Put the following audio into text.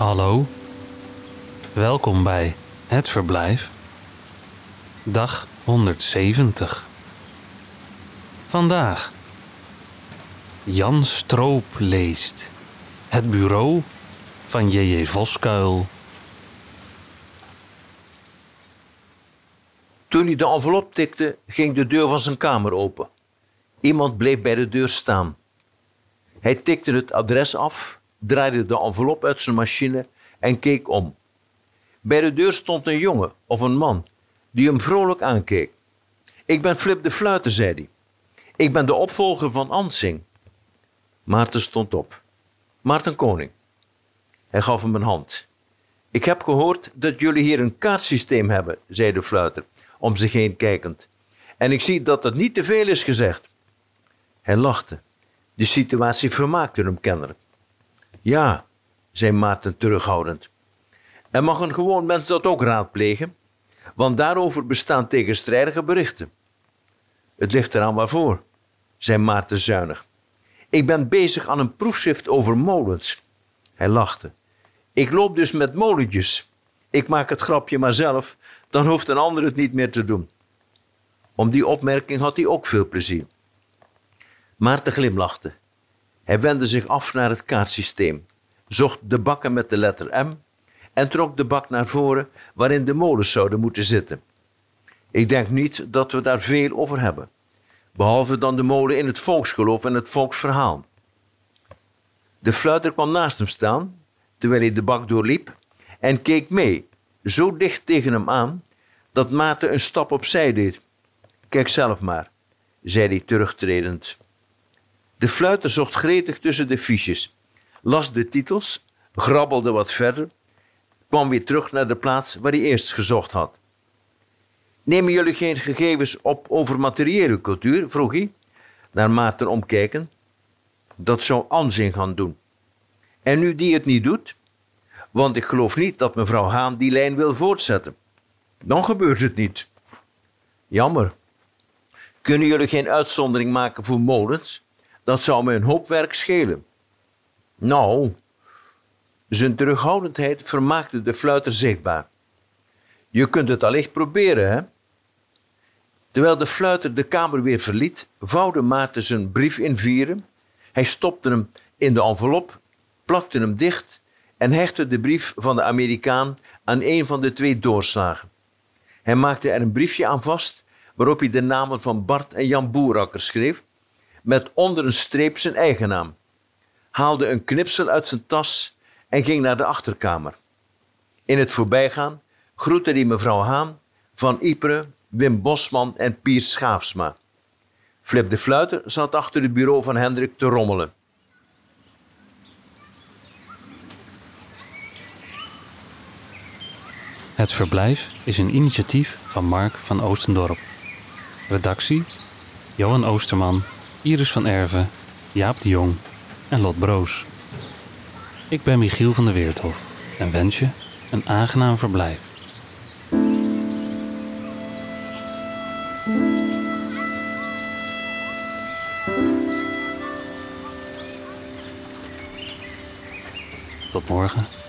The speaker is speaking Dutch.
Hallo, welkom bij Het Verblijf, dag 170. Vandaag Jan Stroop leest Het Bureau van J.J. Voskuil. Toen hij de envelop tikte, ging de deur van zijn kamer open. Iemand bleef bij de deur staan. Hij tikte het adres af, draaide de envelop uit zijn machine en keek om. Bij de deur stond een jongen of een man die hem vrolijk aankeek. Ik ben Flip de Fluiter, zei hij. Ik ben de opvolger van Ansing. Maarten stond op. Maarten Koning. Hij gaf hem een hand. Ik heb gehoord dat jullie hier een kaartsysteem hebben, zei de fluiter, om zich heen kijkend. En ik zie dat dat niet te veel is gezegd. Hij lachte. De situatie vermaakte hem kennelijk. Ja, zei Maarten terughoudend. En mag een gewoon mens dat ook raadplegen? Want daarover bestaan tegenstrijdige berichten. Het ligt eraan waarvoor, zei Maarten zuinig. Ik ben bezig aan een proefschrift over molens. Hij lachte. Ik loop dus met molentjes. Ik maak het grapje maar zelf, dan hoeft een ander het niet meer te doen. Om die opmerking had hij ook veel plezier. Maarten glimlachte. Hij wendde zich af naar het kaartsysteem, zocht de bakken met de letter M en trok de bak naar voren waarin de molens zouden moeten zitten. Ik denk niet dat we daar veel over hebben, behalve dan de molen in het volksgeloof en het volksverhaal. De fluiter kwam naast hem staan, terwijl hij de bak doorliep, en keek mee, zo dicht tegen hem aan, dat Maarten een stap opzij deed. Kijk zelf maar, zei hij terugtredend. De fluiter zocht gretig tussen de fiches, las de titels, grabbelde wat verder, kwam weer terug naar de plaats waar hij eerst gezocht had. Nemen jullie geen gegevens op over materiële cultuur? vroeg hij, naar Maarten omkijken. Dat zou Anzing gaan doen. En nu die het niet doet? Want ik geloof niet dat mevrouw Haan die lijn wil voortzetten. Dan gebeurt het niet. Jammer. Kunnen jullie geen uitzondering maken voor molens? Dat zou me een hoop werk schelen. Nou, zijn terughoudendheid vermaakte de fluiter zichtbaar. Je kunt het allicht proberen, hè? Terwijl de fluiter de kamer weer verliet, vouwde Maarten zijn brief in vieren. Hij stopte hem in de envelop, plakte hem dicht en hechtte de brief van de Amerikaan aan een van de twee doorslagen. Hij maakte er een briefje aan vast waarop hij de namen van Bart en Jan Boerakker schreef, met onder een streep zijn eigen naam, haalde een knipsel uit zijn tas en ging naar de achterkamer. In het voorbijgaan groette hij mevrouw Haan, Van Ypres, Wim Bosman en Piers Schaafsma. Flip de Fluiter zat achter het bureau van Hendrik te rommelen. Het Verblijf is een initiatief van Mark van Oostendorp. Redactie Johan Oosterman, Iris van Erven, Jaap de Jong en Lot Broos. Ik ben Michiel van der Weerthof en wens je een aangenaam verblijf. Tot morgen.